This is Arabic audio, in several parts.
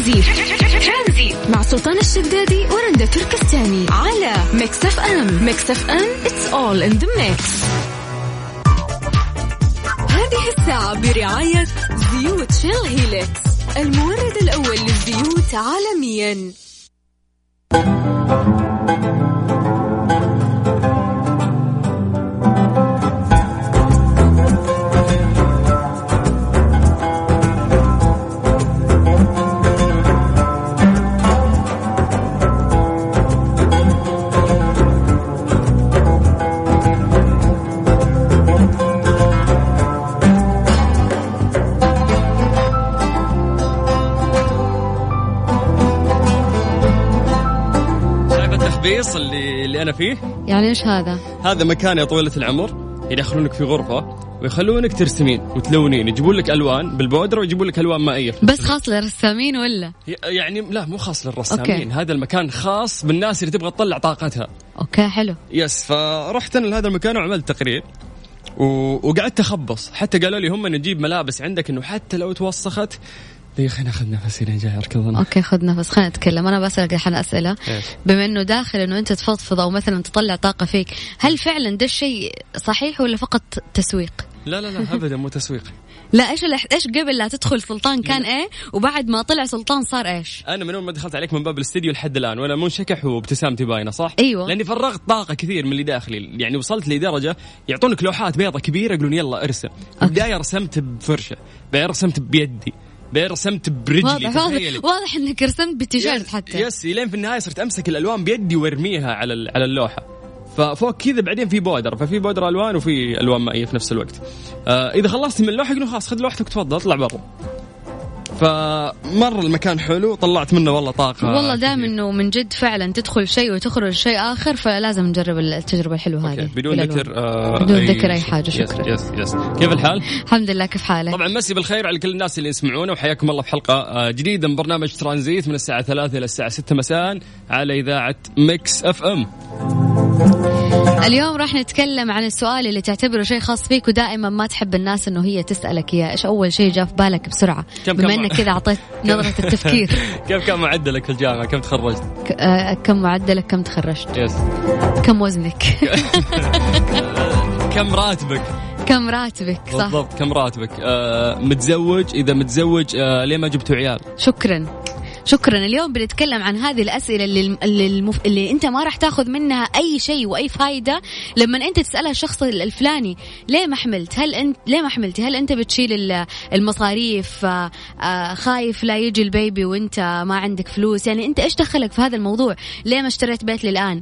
ترانزيت مع سلطان الشدادي ورندا تركستاني. على Mix FM Mix FM it's all in the mix هذه الساعة برعاية زيوت Shell Helix المورد الأول للزيوت عالميا. التخبيص اللي اللي أنا فيه يعني إيش هذا؟ هذا مكان يا طويلة العمر يدخلونك في غرفة ويخلونك ترسمين وتلونين يجيبون لك ألوان بالبودرة ويجيبون لك ألوان مائية بس خاص للرسامين ولا؟ يعني لا مو خاص للرسامين okay. هذا المكان خاص بالناس اللي تبغى تطلع طاقتها okay حلو yes فرحت أنا لهذا المكان وعملت تقرير و... وقعدت أخبص حتى قالوا لي هم نجيب ملابس عندك إنه حتى لو توسخت دقيقة ناخذ نفسي لين جاي أركض أنا. أوكي خذ نفس. خلينا نتكلم. أنا بسألك الحين أسئلة. إيش؟ بما إنه داخل إنه أنت تفضفض أو مثلا تطلع طاقة فيك هل فعلا ده الشيء صحيح ولا فقط تسويق؟ لا لا لا ابدا مو تسويق. لا إيش إيش قبل لا تدخل سلطان كان إيه؟ وبعد ما طلع سلطان صار إيش؟ أنا من أول ما دخلت عليك من باب الاستديو لحد الآن وأنا منشكح وابتسامتي باينه صح؟ أيوة. لأني فرغت طاقة كثير من اللي داخلي. يعني وصلت لدرجة يعطونك لوحات بيضة كبيرة يقولون يلا ارسم. البدايه رسمت بفرشة بعدين رسمت بيدي. رسمت برجلي واضح. واضح واضح إنك رسمت بتيشيرت حتى. يس لين في النهاية صرت أمسك الألوان بيدي وأرميها على على اللوحة. ففوق كذا بعدين في بودر ففي بودر ألوان وفي ألوان مائية في نفس الوقت. آه إذا خلصت من اللوحة يقولون خلاص خذ لوحتك تفضل اطلع برا. فمر المكان حلو طلعت منه والله طاقة والله دام. إنه من جد فعلا تدخل شيء وتخرج شيء آخر فلازم نجرب التجربة الحلوة. هذه بدون. ذكر آه بدون ذكر أي حاجة، yes- شكراً. yes yes كيف الحال؟ الحمد لله كيف حالك طبعا مسي بالخير على كل الناس اللي يسمعونا وحياكم الله في حلقة آه، جديدة من برنامج ترانزيت من الساعة 3 إلى الساعة 6 مساء على إذاعة Mix FM اليوم راح نتكلم عن السؤال اللي تعتبره شيء خاص فيك ودائما ما تحب الناس إنه هي تسألك إياه. إيش أول شيء جاء في بالك بسرعة؟ كم- بما كم- انك كذا أعطيت نظرة التفكير. كيف كان معدلك في الجامعة؟ كم تخرجت؟ ك- آه، كم معدلك؟ كم تخرجت؟ يس. كم وزنك؟ كم راتبك؟ كم راتبك؟ صح. بالضبط كم راتبك؟ آه متزوج؟ إذا متزوج آه ليه ما جبتوا عيال؟ شكرا. شكرا. اليوم بنتكلم عن هذه الأسئلة اللي المف... اللي أنت ما راح تاخذ منها أي شيء وأي فايدة لما أنت تسألها الشخص الفلاني ليه ما حملت؟ هل انت ليه ما حملتي هل أنت بتشيل ال- المصاريف؟ آه، آه، خايف لا يجي ال baby وأنت ما عندك فلوس؟ يعني أنت إيش دخلك في هذا الموضوع؟ ليه ما اشتريت بيت للآن؟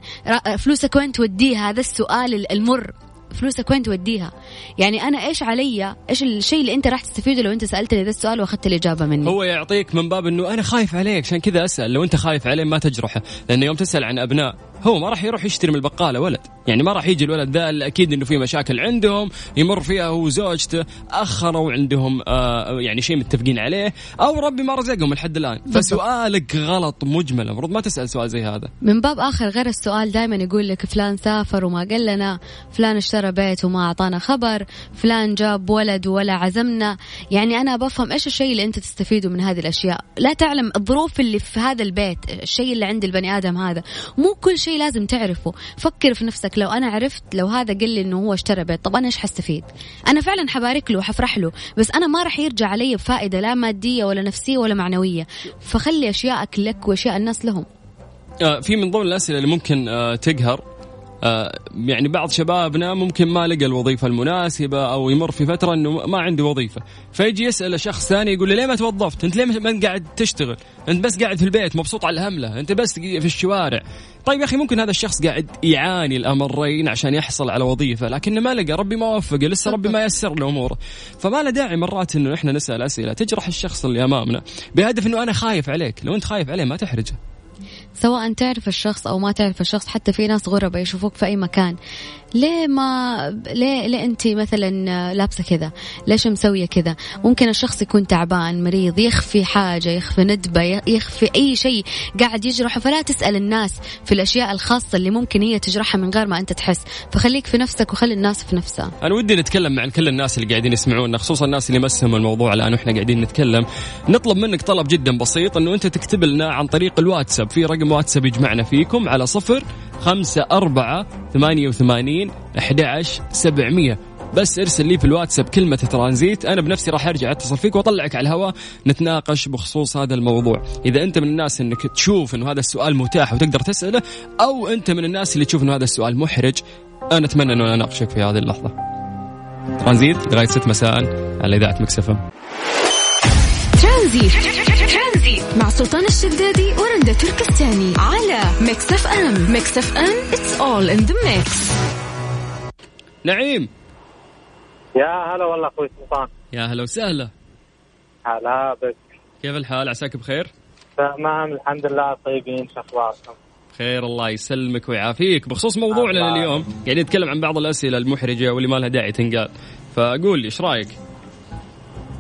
فلوسك وين توديها؟ هذا السؤال ال- المر فلوسك وين توديها؟ يعني أنا إيش علي؟ إيش الشيء اللي أنت راح تستفيده لو أنت سالتني ذا السؤال وأخذت الإجابة مني؟ هو يعطيك من باب إنه أنا خايف عليك عشان كذا أسأل لو أنت خايف عليه ما تجرحه لأنه يوم تسأل عن أبناء هو ما راح يروح يشتري من البقالة ولد. يعني ما راح يجي الولد ذا أكيد إنه في مشاكل عندهم يمر فيها هو وزوجته أخروا عندهم آه يعني شيء متفقين عليه أو ربي ما رزقهم لحد الآن. فسؤالك غلط مجمل المفروض ما تسأل سؤال زي هذا. من باب آخر غير السؤال دائما يقول لك فلان سافر وما قال لنا فلان اشترى بيت وما أعطانا خبر فلان جاب ولد ولا عزمنا. يعني أنا بفهم إيش الشيء اللي أنت تستفيده من هذه الأشياء. لا تعلم الظروف اللي في هذا البيت الشيء اللي عند البني آدم هذا. مو كل شيء لازم تعرفه. فكر في نفسك لو أنا عرفت لو هذا قال لي إنه هو اشترى بيت طب أنا إيش حستفيد؟ أنا فعلا حبارك له وحفرح له بس أنا ما راح يرجع علي بفائدة لا مادية ولا نفسية ولا معنوية. فخلي اشيائك لك وأشياء الناس لهم. آه، في من ضمن الأسئلة اللي ممكن آه، تقهر يعني بعض شبابنا ممكن ما لقى الوظيفة المناسبة أو يمر في فترة إنه ما عنده وظيفة فيجي يسأل شخص ثاني يقول له ليه ما توظفت؟ أنت ليه ما أنت قاعد تشتغل؟ أنت بس قاعد في البيت مبسوط على الهملة، أنت بس في الشوارع. طيب يا أخي ممكن هذا الشخص قاعد يعاني الأمرين عشان يحصل على وظيفة، لكنه ما لقى ربي ما وفقه، لسه ربي ما يسر له أموره. فما له داعي مرات إنه إحنا نسأل أسئلة تجرح الشخص اللي أمامنا بهدف إنه أنا خايف عليك، لو أنت خايف عليه ما تحرجه. سواء تعرف الشخص أو ما تعرف الشخص حتى في ناس غرباء يشوفوك في أي مكان. ليه ما ليه ليه أنت مثلا لابسة كذا؟ ليش مسوية كذا؟ ممكن الشخص يكون تعبان مريض يخفي حاجة يخفي ندبة يخفي أي شيء قاعد يجرحه. فلا تسأل الناس في الأشياء الخاصة اللي ممكن هي تجرحها من غير ما أنت تحس. فخليك في نفسك وخلي الناس في نفسها. أنا ودي نتكلم مع كل الناس اللي قاعدين يسمعونا خصوصا الناس اللي مسهم الموضوع الآن وإحنا قاعدين نتكلم. نطلب منك طلب جدا بسيط إنه أنت تكتب لنا عن طريق الواتساب في رقم واتساب يجمعنا فيكم على صفر خمسة أربعة ثمانية وثمانين أحد سبعمية. بس ارسل لي في الواتساب كلمة ترانزيت. أنا بنفسي راح أرجع أتصل فيك وأطلعك على الهواء نتناقش بخصوص هذا الموضوع. إذا أنت من الناس أنك تشوف أنه هذا السؤال متاح وتقدر تسأله أو أنت من الناس اللي تشوف أنه هذا السؤال محرج أنا أتمنى أنه أناقشك في هذه اللحظة. ترانزيت لغاية 6 مساء على إذاعة Mix FM ترانزيت. مع سلطان الشدادي ورندا تركستاني على Mix FM Mix FM it's all in the mix نعيم. يا هلا والله أخوي سلطان. يا هلا وسهلا. هلا بك. كيف الحال؟ عساك بخير؟ تمام الحمد لله طيبين شو أخباركم؟ خير الله يسلمك ويعافيك. بخصوص موضوعنا اليوم قاعدين نتكلم عن بعض الأسئلة المحرجة واللي ما لها داعي تنقال. فقول لي إيش رأيك؟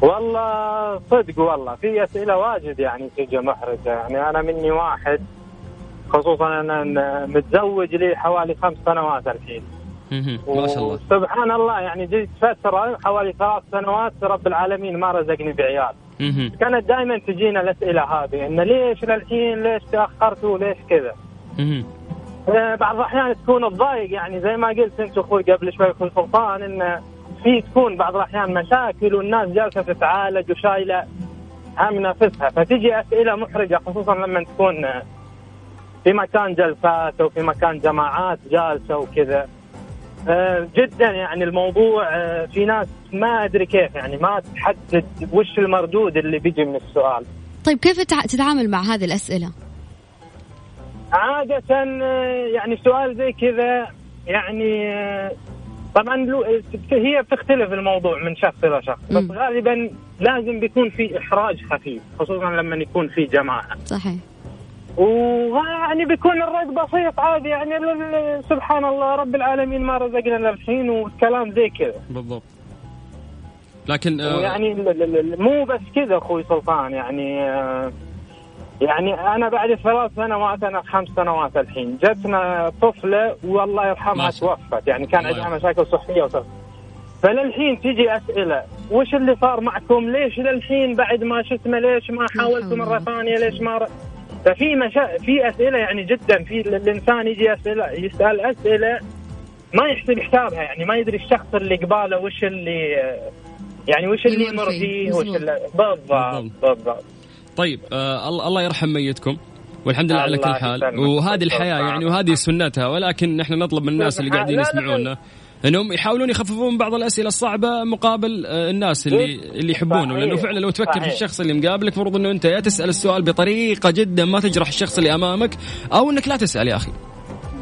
والله صدق والله في أسئلة واجد يعني تجي محرجه يعني أنا مني واحد خصوصا أنا متزوج لي حوالي خمس سنوات الحين. ما شاء الله. سبحان الله يعني جيت فترة حوالي ثلاث سنوات رب العالمين ما رزقني بعيال. كانت دائما تجينا الأسئلة هذه انه ليش للحين ليش تأخرتوا ليش كذا. آه، بعض الأحيان تكون تضايق يعني زي ما قلت أنت أخوي قبل شوي أخوي سلطان انه في تكون بعض الأحيان مشاكل والناس جالسة تتعالج وشايلة هم نفسها. فتجي أسئلة محرجة خصوصا لما تكون في مكان جلسات أو في مكان جماعات جالسة وكذا. آه، جدا يعني الموضوع آه، في ناس ما أدري كيف يعني ما تحدد وش المردود اللي بيجي من السؤال. طيب كيف تتعامل مع هذه الأسئلة؟ عادة آه، يعني سؤال زي كذا يعني طبعا هي بتختلف الموضوع من شخص إلى شخص بس غالبا لازم بيكون في إحراج خفيف خصوصا لما يكون في جماعة. صحيح. ويعني بيكون الرد بسيط عادي يعني سبحان الله رب العالمين ما رزقنا للحين والكلام زي كذا. بالضبط. لكن آه يعني مو بس كذا أخوي سلطان يعني آه يعني أنا بعد ثلاث سنوات أنا خمس سنوات الحين. جتنا طفلة والله يرحمها توفت. يعني كان عندها مشاكل صحية وصف. فللحين تجي أسئلة. وش اللي صار معكم؟ ليش للحين بعد ما شفنا ليش ما حاولتوا مرة ثانية؟ ليش ما ر... ففي مشا... في أسئلة يعني جدا. في الإنسان يجي أسئلة يسأل أسئلة ما يحسب حسابها. يعني ما يدري الشخص اللي قباله وش اللي يعني وش اللي يمر فيه وش اللي بالضبط. بالضبط. طيب آه الله يرحم ميتكم والحمد لله على كل حال. وهذه الحياة يعني وهذه سنتها ولكن نحن نطلب من الناس اللي قاعدين يسمعونا إنهم يحاولون يخففون بعض الأسئلة الصعبة مقابل آه، الناس اللي اللي يحبونه لأنه فعلا لو تفكر في الشخص اللي مقابلك المفروض إنه أنت يا تسأل السؤال بطريقة جدا ما تجرح الشخص اللي أمامك أو إنك لا تسأل يا أخي.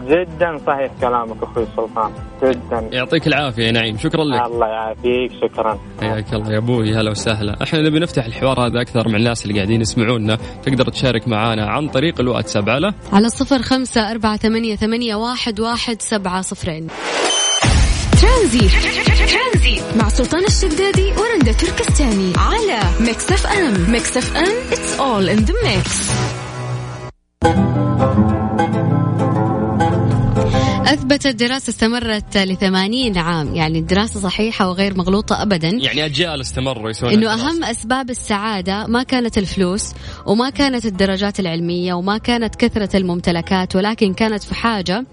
جدا صحيح كلامك أخوي سلطان. جدا. يعطيك العافية يا نعيم. شكرا لك. الله يعافيك. شكرا. حياك الله يا أبوي. هلا وسهلا. إحنا نبي نفتح الحوار هذا أكثر مع الناس اللي قاعدين يسمعونا. تقدر تشارك معنا عن طريق الواتساب. على على صفر خمسة أربعة ثمانية, ثمانية واحد, واحد سبعة صفرين. ترانزيت. مع سلطان الشدادي ورندا تركستاني على Mix FM. Mix FM. It's all in the mix. أثبتت دراسة استمرت لثمانين عام يعني الدراسة صحيحة وغير مغلوطة أبدا. يعني أجيال استمروا يسوون إنه أهم أسباب السعادة ما كانت الفلوس وما كانت الدرجات العلمية وما كانت كثرة الممتلكات ولكن كانت في حاجة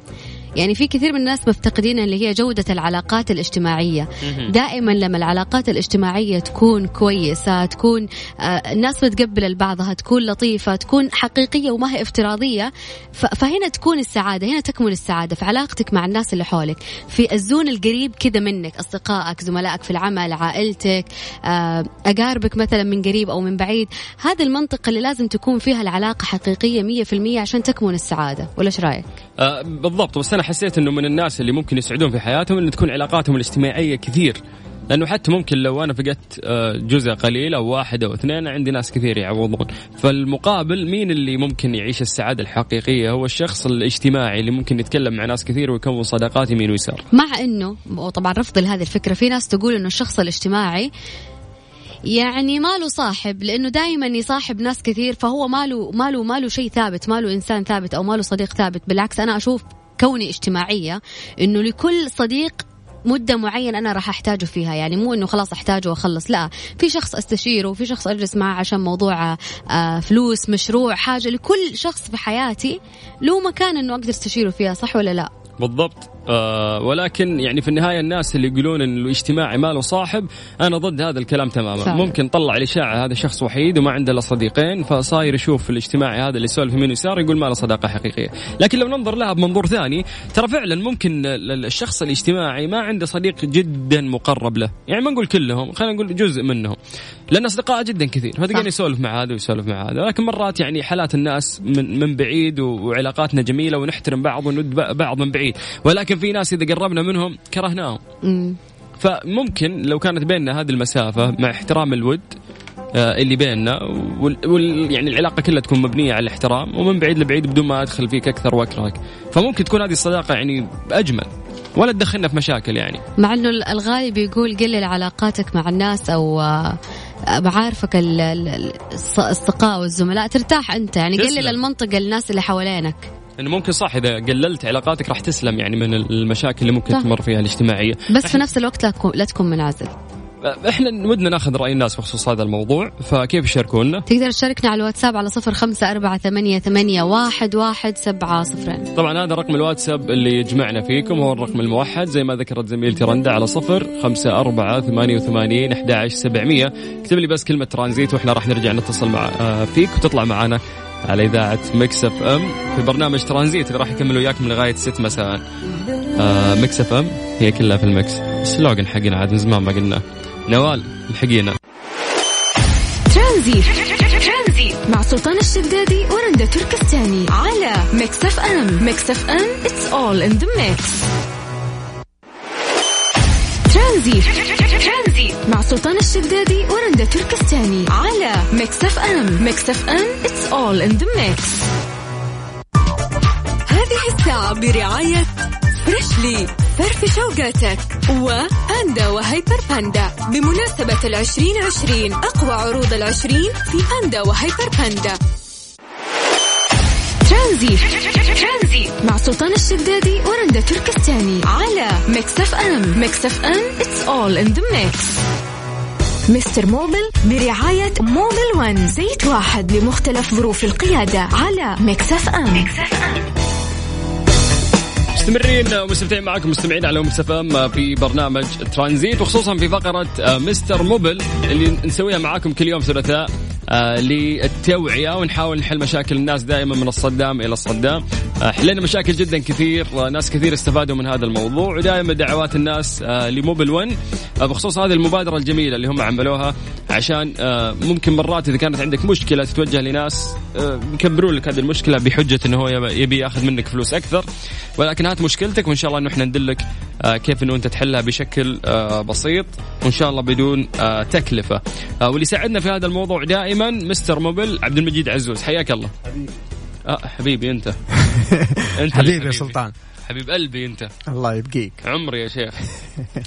يعني في كثير من الناس مفتقدين اللي هي جودة العلاقات الاجتماعية. دائما لما العلاقات الاجتماعية تكون كويسة تكون آه الناس بتقبل بعضها تكون لطيفة تكون حقيقية وما هي افتراضية فهنا تكون السعادة هنا تكمن السعادة في علاقتك مع الناس اللي حولك. في الزون القريب كذا منك أصدقائك زملائك في العمل عائلتك آه أقاربك مثلا من قريب أو من بعيد هذه المنطقة اللي لازم تكون فيها العلاقة حقيقية مية في المية عشان تكمن السعادة. ولا إيش رأيك؟ آه بالضبط. بس أنا حسيت إنه من الناس اللي ممكن يسعدون في حياتهم انه تكون علاقاتهم الاجتماعية كثير. لأنه حتى ممكن لو أنا فقدت آه، جزء قليل أو واحد أو اثنين عندي ناس كثير يعوضون. فالمقابل مين اللي ممكن يعيش السعادة الحقيقية؟ هو الشخص الاجتماعي اللي ممكن يتكلم مع ناس كثير ويكون صداقات يمين ويسار. مع إنه وطبعا رفض لهذه الفكرة في ناس تقول إنه الشخص الاجتماعي يعني ما له صاحب لأنه دائما يصاحب ناس كثير فهو ما له ما له ما له شيء ثابت ما له إنسان ثابت أو ما له صديق ثابت. بالعكس أنا أشوف كوني اجتماعية إنه لكل صديق مدة معينة أنا راح أحتاجه فيها. يعني مو إنه خلاص أحتاجه وأخلص لا. في شخص أستشيره وفي شخص أجلس معه عشان موضوع آه، فلوس مشروع حاجة لكل شخص في حياتي له مكان إنه أقدر أستشيره فيها صح ولا لا؟ بالضبط. آه ولكن يعني في النهاية الناس اللي يقولون ان الاجتماعي ما له صاحب أنا ضد هذا الكلام تماما. فعلا. ممكن طلع الاشاعه هذا شخص وحيد وما عنده إلا صديقين فصاير يشوف الاجتماعي هذا اللي يسولف يمين ويسار يقول ما له صداقة حقيقية. لكن لو ننظر لها بمنظور ثاني ترى فعلا ممكن الشخص الاجتماعي ما عنده صديق جدا مقرب له. يعني ما نقول كلهم خلينا نقول جزء منهم. لأن أصدقاء جدا كثير فتلقاني يسولف مع هذا ويسولف مع هذا. لكن مرات يعني حالات الناس من من بعيد وعلاقاتنا جميلة ونحترم بعض وند بعض من بعيد. ولكن في ناس إذا قربنا منهم كرهناهم. فممكن لو كانت بيننا هذه المسافة مع احترام الود آه، اللي بيننا وال يعني العلاقة كلها تكون مبنية على الاحترام ومن بعيد لبعيد بدون ما أدخل فيك أكثر واكرهك فممكن تكون هذه الصداقة يعني أجمل ولا تدخلنا في مشاكل يعني. مع إنه الغالب يقول قلل علاقاتك مع الناس أو آه، معارفك الاصدقاء والزملاء ترتاح أنت يعني. قلل المنطقة الناس اللي حوالينك. انه ممكن صح إذا قللت علاقاتك راح تسلم يعني من المشاكل اللي ممكن صح. تمر فيها الاجتماعية. بس في نفس الوقت لا تكون منعزل. إحنا ودنا ناخذ رأي الناس بخصوص هذا الموضوع فكيف يشاركونا؟ تقدر تشاركنا على الواتساب على صفر خمسة أربعة ثمانية, ثمانية واحد, واحد سبعة صفرين. طبعا هذا رقم الواتساب اللي يجمعنا فيكم هو الرقم الموحد. زي ما ذكرت زميلتي رندا على صفر خمسة أربعة ثمانية وثمانين أحد سبعمية. اكتب لي بس كلمة ترانزيت وإحنا راح نرجع نتصل مع آه، فيك وتطلع معنا على إذاعة Mix FM. في برنامج ترانزيت اللي راح يكمل وياكم لغاية 6 مساء. آه Mix FM هي كلها في ال mix ال slogan حقنا عاد من زمان ما قلناه نوال الحقينا ترانزيت. مع سلطان الشدادي ورندا تركستاني على Mix FM. Mix FM it's all in the mix. ترانزيت. مع سلطان الشدادي ورندا تركستاني على Mix FM Mix FM it's all in the mix. هذه الساعة برعاية Freshly فرفش اوقاتك وباندا وهيبر باندا بمناسبة العشرين عشرين أقوى عروض العشرين في باندا وهيبر باندا ترانزيت مع سلطان الشدادي ورندا تركستاني على Mix FM Mix FM it's all in the mix. Mister Mobil برعاية Mobil One زيت واحد لمختلف ظروف القيادة على Mix FM, Mix FM. مستمرين ومستمتعين معكم مستمعين على ام ام في برنامج ترانزيت وخصوصا في فقرة آه، Mister Mobil اللي نسويها معاكم كل يوم ثلاثاء. آه، للتوعية ونحاول نحل مشاكل الناس دائما من الصدام إلى الصدام. آه، حلينا مشاكل جدا كثير ناس كثير استفادوا من هذا الموضوع ودائما دعوات الناس لموبل 1 بخصوص هذه المبادرة الجميلة اللي هم عملوها عشان ممكن مرات إذا كانت عندك مشكلة تتوجه لناس يكبرون لك هذه المشكلة بحجة إنه هو يبي ياخذ منك فلوس أكثر. ولكن هات مشكلتك وإن شاء الله إنه إحنا ندلك آه، كيف إنه أنت تحلها بشكل آه، بسيط وإن شاء الله بدون آه، تكلفة. واللي يساعدنا في هذا الموضوع دائما مستر موبل عبد المجيد عزوز. حياك الله. حبيبي. آه حبيبي أنت. أنت حبيبي يا سلطان. حبيب قلبي انت. الله يبقيك. عمري يا شيخ.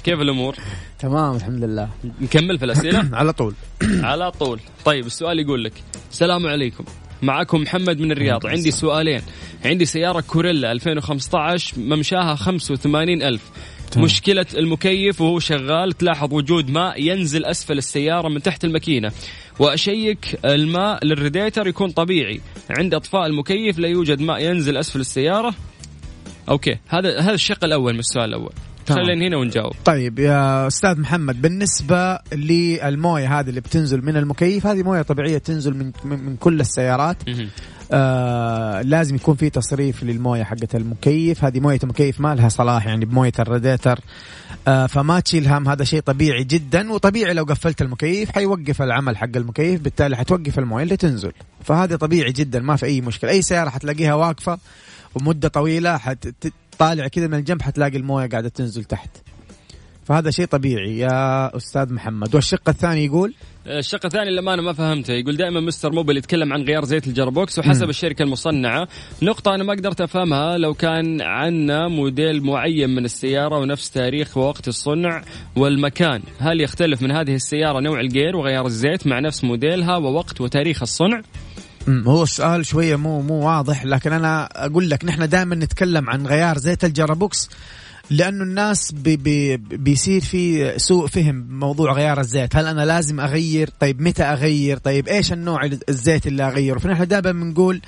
كيف الأمور؟ تمام الحمد لله. نكمل في الأسئلة؟ على طول. على طول. طيب السؤال يقول لك السلام عليكم. معكم محمد من الرياض. عندي سؤالين. عندي سيارة كوريلا 2015 ممشاها 85 ألف. طيب. مشكلة المكيف وهو شغال. تلاحظ وجود ماء ينزل أسفل السيارة من تحت الماكينة. وأشيك الماء للريديتر يكون طبيعي. عند إطفاء المكيف لا يوجد ماء ينزل أسفل السيارة. Okay. هذا هذا الشق الأول من السؤال الأول. خلينا هنا ونجاوب. طيب يا أستاذ محمد بالنسبة للموية هذه اللي بتنزل من المكيف هذه موية طبيعية تنزل من من كل السيارات. آه لازم يكون في تصريف للموية حقت المكيف. هذه موية المكيف ما لها صلاح يعني بموية الراديتر. آه فما تشيل هم هذا شيء طبيعي جدا وطبيعي لو قفلت المكيف حيوقف العمل حق المكيف. بالتالي حتوقف الموية اللي تنزل. فهذا طبيعي جدا ما في أي مشكلة. أي سيارة حتلاقيها واقفة ومدة طويلة حتطالع كذا من الجنب حتلاقي الموية قاعدة تنزل تحت. فهذا شيء طبيعي يا أستاذ محمد. والشق الثاني يقول؟ الشق الثاني اللي ما أنا ما فهمته. يقول دائما Mister Mobil يتكلم عن غيار زيت ال gearbox وحسب م. الشركة المصنعة. نقطة أنا ما قدرت أفهمها لو كان عندنا موديل معين من السيارة ونفس تاريخ ووقت الصنع والمكان. هل يختلف من هذه السيارة نوع ال gear وغيار الزيت مع نفس موديلها ووقت وتاريخ الصنع؟ هو السؤال شوية مو مو واضح لكن أنا أقول لك نحن دائما نتكلم عن غيار زيت ال gearbox لأنه الناس بي بي بيصير في سوء فهم موضوع غيار الزيت. هل أنا لازم أغير؟ طيب متى أغير؟ طيب إيش النوع الزيت اللي أغيره؟ فنحن دائما بنقول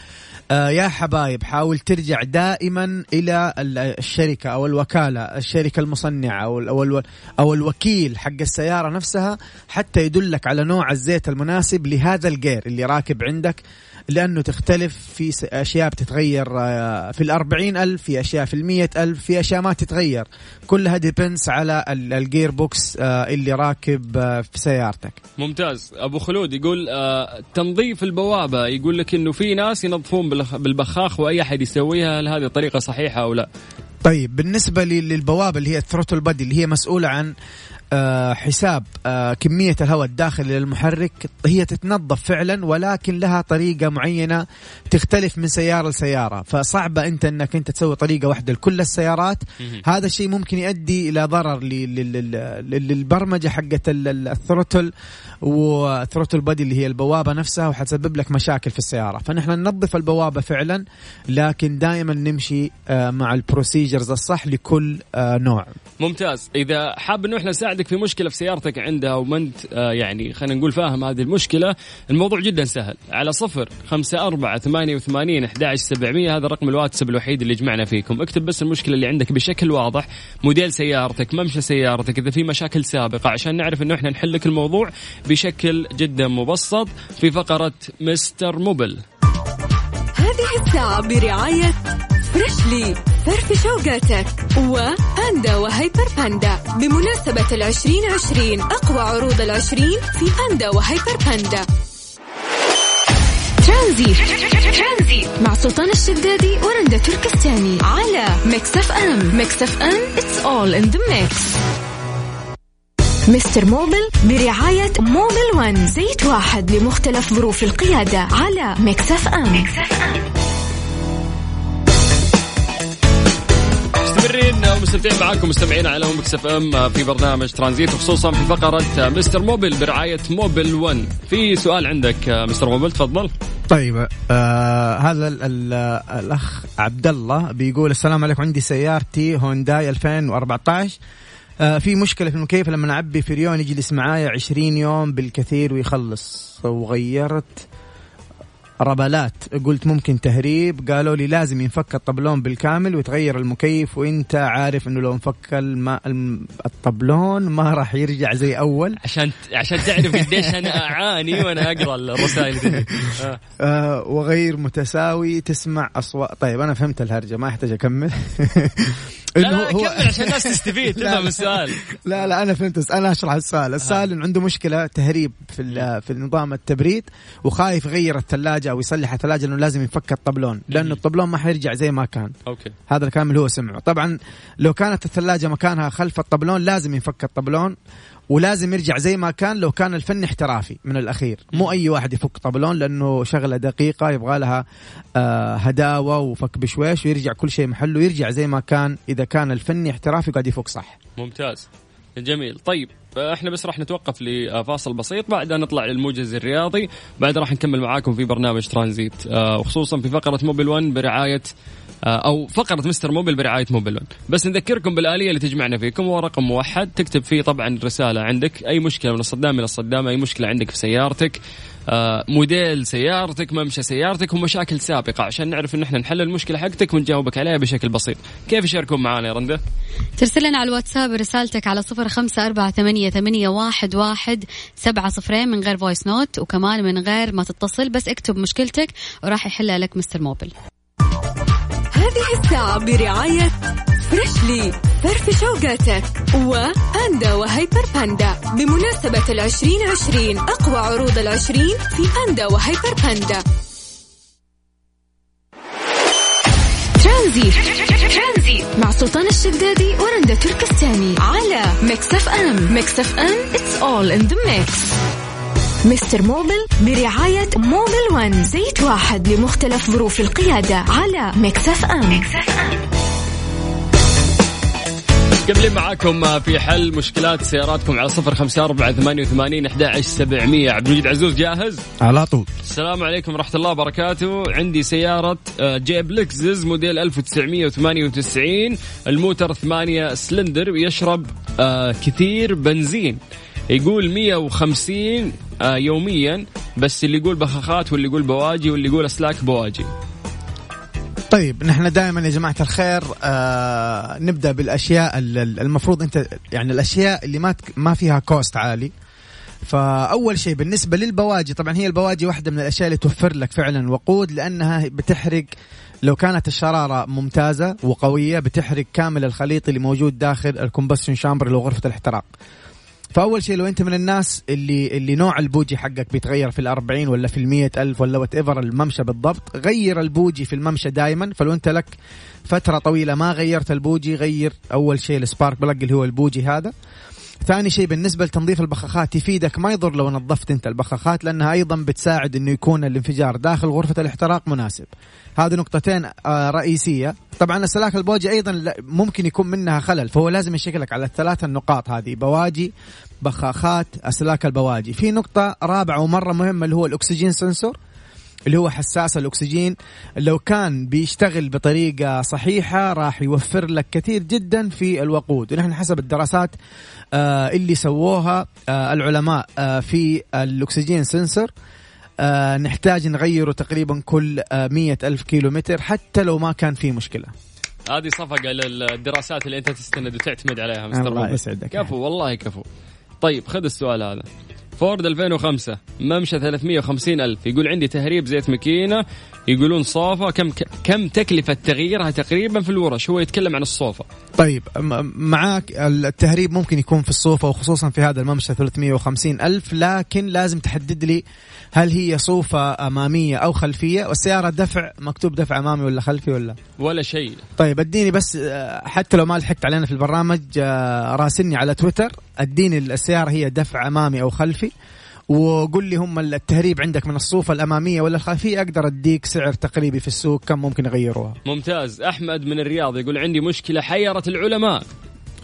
آه يا حبايب حاول ترجع دائما إلى الشركة أو الوكالة الشركة المصنعة أو أو أو الوكيل حق السيارة نفسها حتى يدلك على نوع الزيت المناسب لهذا ال gear اللي راكب عندك. لأنه تختلف في أشياء بتتغير آه، في الأربعين ألف في أشياء في المية ألف في أشياء ما تتغير. كلها depends على ال gearbox آه، اللي راكب آه، في سيارتك. ممتاز. أبو خلود يقول تنظيف البوابة. يقول لك إنه في ناس ينظفون بالبخاخ وأي أحد يسويها هل هذه الطريقة صحيحة أو لا؟ طيب بالنسبة للبوابة اللي هي ال throttle body اللي هي مسؤولة عن حساب آه، كمية الهواء الداخلي للمحرك هي تتنظف فعلا ولكن لها طريقة معينة تختلف من سيارة لسيارة. فصعبة أنت أنك أنت تسوي طريقة واحدة لكل السيارات. هذا الشيء ممكن يؤدي إلى ضرر للبرمجة حقت ال throttle و throttle body اللي هي البوابة نفسها وحتسبب لك مشاكل في السيارة. فنحن ننظف البوابة فعلا لكن دائما نمشي آه، مع البروسيجرز الصح لكل نوع. ممتاز. إذا حاب أنه إحنا نساعد يساعدك في مشكلة في سيارتك عندها وما أنت آه يعني خلينا نقول فاهم هذه المشكلة الموضوع جدا سهل. على صفر خمسة أربعة ثمانية وثمانين أحد سبعمية هذا الرقم الواتساب الوحيد اللي يجمعنا فيكم. اكتب بس المشكلة اللي عندك بشكل واضح موديل سيارتك ممشى سيارتك إذا في مشاكل سابقة عشان نعرف إنه إحنا نحل لك الموضوع بشكل جدا مبسط في فقرة Mister Mobil. هذه الساعة برعاية Freshly فرفش اوقاتك وباندا وهيبر باندا. بمناسبة العشرين عشرين أقوى عروض العشرين في باندا وهيبر باندا. ترانزيت مع سلطان الشدادي ورندا تركستاني. على Mix FM. Mix FM it's all in the mix. Mister Mobil برعاية Mobil One. زيت واحد لمختلف ظروف القيادة. على Mix FM, Mix FM. مستمرين ومستمتعين معاكم مستمعين على Mix FM في برنامج ترانزيت وخصوصا في فقرة Mister Mobil برعاية Mobil 1 في سؤال عندك Mister Mobil تفضل. طيب آه هذا الأخ عبد الله بيقول السلام عليكم عندي سيارتي هونداي 2014 آه في مشكلة في المكيف لما أعبي فريون يجلس معايا 20 يوم بالكثير ويخلص؟ وغيرت ربلات قلت ممكن تهريب. قالوا لي لازم ينفك الطبلون بالكامل ويتغير المكيف وإنت عارف إنه لو انفك الماء الطبلون ما راح يرجع زي أول. عشان عشان تعرف قديش أنا أعاني وأنا أقرأ الرسائل دي. آه. آه وغير متساوي تسمع أصوات. طيب أنا فهمت الهرجة ما أحتاج أكمل. لا لا هو كمل عشان الناس تستفيد. تفهم السؤال. لا لا أنا فهمت. أنا أشرح السؤال. السؤال انه عنده مشكلة تهريب في في نظام التبريد وخايف يغير الثلاجة أو يصلح الثلاجة لأنه لازم يفك الطبلون لأنه الطبلون ما حيرجع زي ما كان. أوكي. هذا الكلام اللي هو سمعه. طبعا لو كانت الثلاجة مكانها خلف الطبلون لازم ينفك الطبلون ولازم يرجع زي ما كان لو كان الفن احترافي من الأخير. مو أي واحد يفك طبلون لأنه شغلة دقيقة يبغى لها آه هداوة وفك بشويش ويرجع كل شيء محله ويرجع زي ما كان. إذا كان الفني احترافي قاعد يفك صح. ممتاز. جميل. طيب إحنا بس راح نتوقف لفاصل بسيط. بعدها نطلع للموجز الرياضي بعد راح نكمل معاكم في برنامج ترانزيت آه، وخصوصا في فقرة موبيل 1 برعاية آه، أو فقرة مستر موبيل برعاية موبيل 1 بس نذكركم بالآلية اللي تجمعنا فيكم هو رقم موحد تكتب فيه طبعا رسالة عندك. أي مشكلة من الصدام إلى الصدام أي مشكلة عندك في سيارتك. آه، موديل سيارتك ممشى سيارتك ومشاكل سابقة. عشان نعرف إن إحنا نحل المشكلة حقتك ونجاوبك عليها بشكل بسيط. كيف يشاركون معنا يا رندة؟ ترسل لنا على الواتساب رسالتك على صفر خمسة أربعة ثمانية, ثمانية واحد, واحد سبعة صفرين من غير voice note وكمان من غير ما تتصل بس اكتب مشكلتك وراح يحلها لك Mister Mobil. هذه الساعة برعاية Freshly فرفش وقاتك و Panda و Hyper Panda بمناسبة العشرين عشرين أقوى عروض العشرين في Panda و Hyper Panda ترانزيت. مع سلطان الشدادي ورندا تركستاني. على Mix FM. Mix FM it's all in the mix Mister Mobil برعاية Mobil One زيت واحد لمختلف ظروف القيادة على ام, Mix FM. مكملين معاكم في حل مشكلات سياراتكم على صفر خمسة أربعة ثمانية وثمانين أحد سبعمية. عبد المجيد عزوز جاهز؟ على طول. السلام عليكم ورحمة الله وبركاته. عندي سيارة آه، جيب Lexus موديل 1998 الموتر ثمانية سلندر ويشرب آه، كثير بنزين. يقول 150 آه، يوميا بس اللي يقول بخاخات واللي يقول بواجي واللي يقول أسلاك بواجي. طيب نحن دائما يا جماعة الخير آه نبدأ بالأشياء المفروض أنت يعني الأشياء اللي ما ما فيها cost عالي. فأول شيء بالنسبة للبواجي طبعا هي البواجي واحدة من الأشياء اللي توفر لك فعلا وقود لأنها بتحرق لو كانت الشرارة ممتازة وقوية بتحرق كامل الخليط اللي موجود داخل ال combustion chamber اللي هو غرفة الاحتراق. فأول شيء لو أنت من الناس اللي اللي نوع البوجي حقك بيتغير في الأربعين ولا في المية ألف ولا whatever الممشى بالضبط غير البوجي في الممشى دائما فلو أنت لك فترة طويلة ما غيرت البوجي غير أول شيء ال spark plug اللي هو البوجي هذا. ثاني شيء بالنسبة لتنظيف البخاخات يفيدك ما يضر لو نظفت انت البخاخات لأنها أيضا بتساعد إنه يكون الانفجار داخل غرفة الاحتراق مناسب. هذه نقطتين آه، رئيسية. طبعا السلاك البوجي أيضا ممكن يكون منها خلل فهو لازم يشكلك على الثلاث النقاط هذه بواجي بخاخات اسلاك البواجي. في نقطة رابعة ومرة مهمة اللي هو الأكسجين سنسور. اللي هو حساس الأكسجين لو كان بيشتغل بطريقة صحيحة راح يوفر لك كثير جدا في الوقود. ونحن حسب الدراسات آه اللي سووها آه العلماء آه في الأكسجين سنسور آه نحتاج نغيره تقريبا كل مية ألف كيلو متر حتى لو ما كان في مشكلة. هذه صفقة للدراسات اللي أنت تستند وتعتمد عليها مستر الله يسعدك. كفو والله كفو. طيب خذ السؤال هذا. فورد 2005 ممشى 350 ألف. يقول عندي تهريب زيت ماكينة يقولون صوفة كم كم تكلفة تغييرها تقريبا في الورش؟ هو يتكلم عن الصوفة طيب معاك التهريب ممكن يكون في الصوفة وخصوصا في هذا الممشى 350 ألف لكن لازم تحدد لي هل هي صوفة أمامية أو خلفية والسيارة دفع مكتوب دفع أمامي ولا خلفي ولا؟ ولا شيء. طيب اديني بس حتى لو ما لحقت علينا في البرنامج آه، راسلني على تويتر اديني السيارة هي دفع أمامي أو خلفي. وقول لي هم التهريب عندك من الصوفة الأمامية ولا الخلفية؟ أقدر أديك سعر تقريبي في السوق. كم ممكن يغيروها ممتاز. أحمد من الرياض يقول عندي مشكلة حيرت العلماء.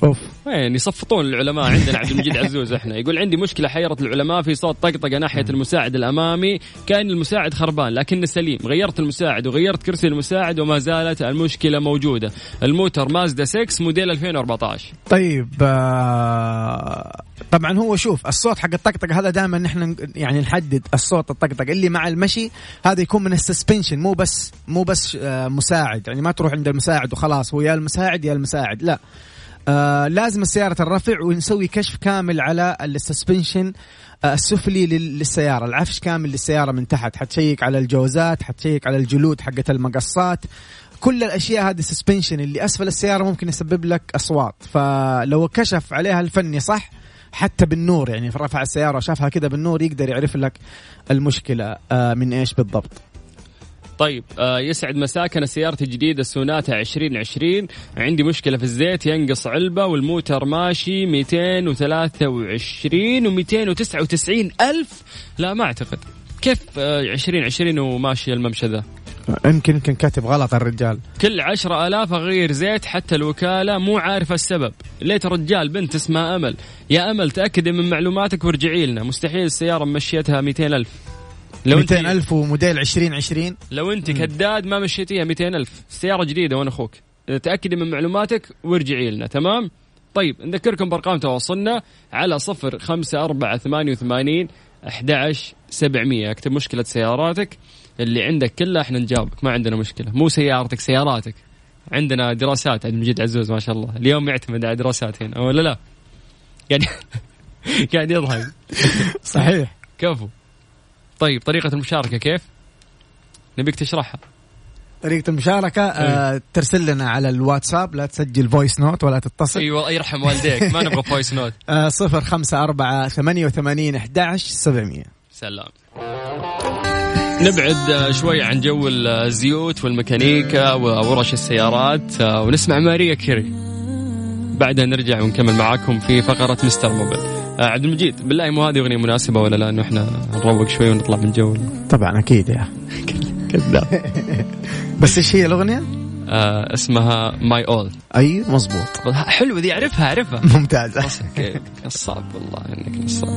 أوف. وين يصفطون العلماء عندنا عبد المجيد عزوز إحنا. يقول عندي مشكلة حيرت العلماء في صوت طقطقة ناحية المساعد الأمامي. كأن المساعد خربان لكنه سليم. غيرت المساعد وغيرت كرسي المساعد وما زالت المشكلة موجودة. الموتر مازدا 6 موديل 2014 طيب آه طبعا هو شوف الصوت حق الطقطقة هذا دائما نحن يعني نحدد الصوت الطقطقة. اللي مع المشي هذا يكون من ال suspension مو بس مو بس آه مساعد. يعني ما تروح عند المساعد وخلاص هو يا المساعد يا المساعد. لا. آه لازم السيارة ترفع ونسوي كشف كامل على ال suspension آه السفلي للسيارة العفش كامل للسيارة من تحت. حتشيك على الجوزات حتشيك على الجلود حقت المقصات. كل الأشياء هذه ال suspension اللي أسفل السيارة ممكن يسبب لك أصوات. فلو كشف عليها الفني صح حتى بالنور يعني رفع السيارة وشافها كذا بالنور يقدر يعرف لك المشكلة آه من إيش بالضبط. طيب آه يسعد مساك أنا سيارتي جديده سوناتا 2020 عندي مشكلة في الزيت ينقص علبة والموتر ماشي 223 و299 ألف. لا ما أعتقد. كيف آه 2020 وماشي الممشى ذا؟ يمكن يمكن كاتب غلط الرجال. كل عشرة ألاف أغير زيت حتى الوكالة مو عارفة السبب. ليت رجال بنت اسمها أمل. يا أمل تأكدي من معلوماتك وارجعي لنا. مستحيل السيارة مشيتها 200 ألف. لو 200 ألف وموديل 2020 لو أنت كداد ما مشيتيها 200 ألف السيارة جديدة وأنا أخوك. تأكدي من معلوماتك وارجعي لنا تمام؟ طيب نذكركم بأرقام تواصلنا على صفر خمسة أربعة ثمانية وثمانين أحد سبعمية. اكتب مشكلة سياراتك اللي عندك كلها إحنا نجاوبك ما عندنا مشكلة. مو سيارتك سياراتك. عندنا دراسات عند مجيد عزوز ما شاء الله. اليوم يعتمد على دراسات هنا ولا لا. يعني قاعد يضحك. صحيح. كفو. طيب طريقة المشاركة كيف؟ نبيك تشرحها. طريقة المشاركة آه إيه. ترسل لنا على الواتساب لا تسجل voice note ولا تتصل. أيوه يرحم والديك ما نبغى voice note آه صفر خمسة أربعة ثمانية وثمانين أحد سبعمية. سلام نبعد شوي عن جو الزيوت والميكانيكا وورش السيارات ونسمع ماريا كيري. بعدها نرجع ونكمل معاكم في فقرة Mister Mobil. عبد المجيد بالله مو هذه أغنية مناسبة ولا لا؟ إنه إحنا نروق شوي ونطلع من جو. طبعا أكيد يا. كذاب. بس إيش هي الأغنية؟ آه اسمها My All أي مزبوط حلوة دي أعرفها أعرفها. ممتازة. نصاب والله إنك نصاب.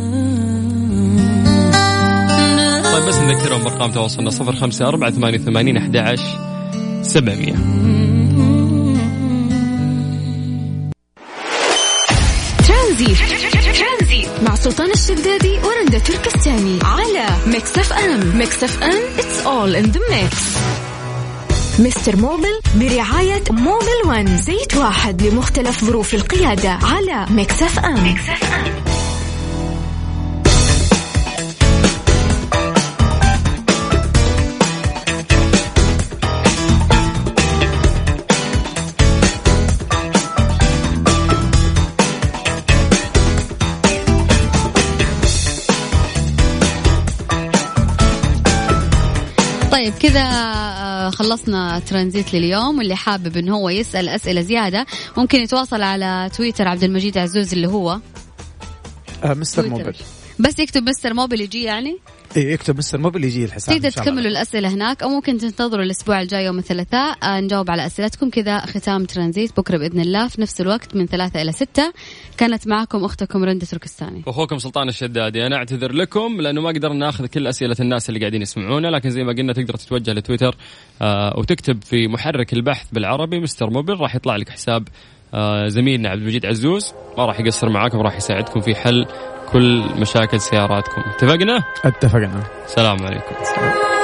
طيب بس نذكرهم بأرقام تواصلنا صفر خمسة أربعة ثمانية وثمانين أحد عشر سبعمية. ام Mix FM it's all in the mix. Mister Mobil برعاية Mobil One زيت واحد لمختلف ظروف القيادة على Mix FM, Mix FM. طيب كذا خلصنا ترانزيت لليوم. واللي حابب إنه هو يسأل أسئلة زيادة ممكن يتواصل على تويتر عبد المجيد عزوز اللي هو آه Mister Mobil. بس يكتب Mister Mobil يجي يعني؟ يكتب Mister Mobil يجي الحساب تقدر تكملوا الأسئلة هناك أو ممكن تنتظروا الأسبوع الجاي يوم الثلاثاء آه، نجاوب على أسئلتكم كذا ختام ترانزيت بكرة بإذن الله في نفس الوقت من ثلاثة إلى ستة. كانت معكم أختكم رنده تركستاني. واخوكم سلطان الشدادي. أنا أعتذر لكم لأنه ما قدرنا ناخذ كل أسئلة الناس اللي قاعدين يسمعونا لكن زي ما قلنا تقدر تتوجه لتويتر آه وتكتب في محرك البحث بالعربي مستر موبل راح يطلع لك حساب زميلنا عبد المجيد عزوز ما راح يقصر معاكم راح يساعدكم في حل كل مشاكل سياراتكم اتفقنا؟ اتفقنا السلام عليكم السلام.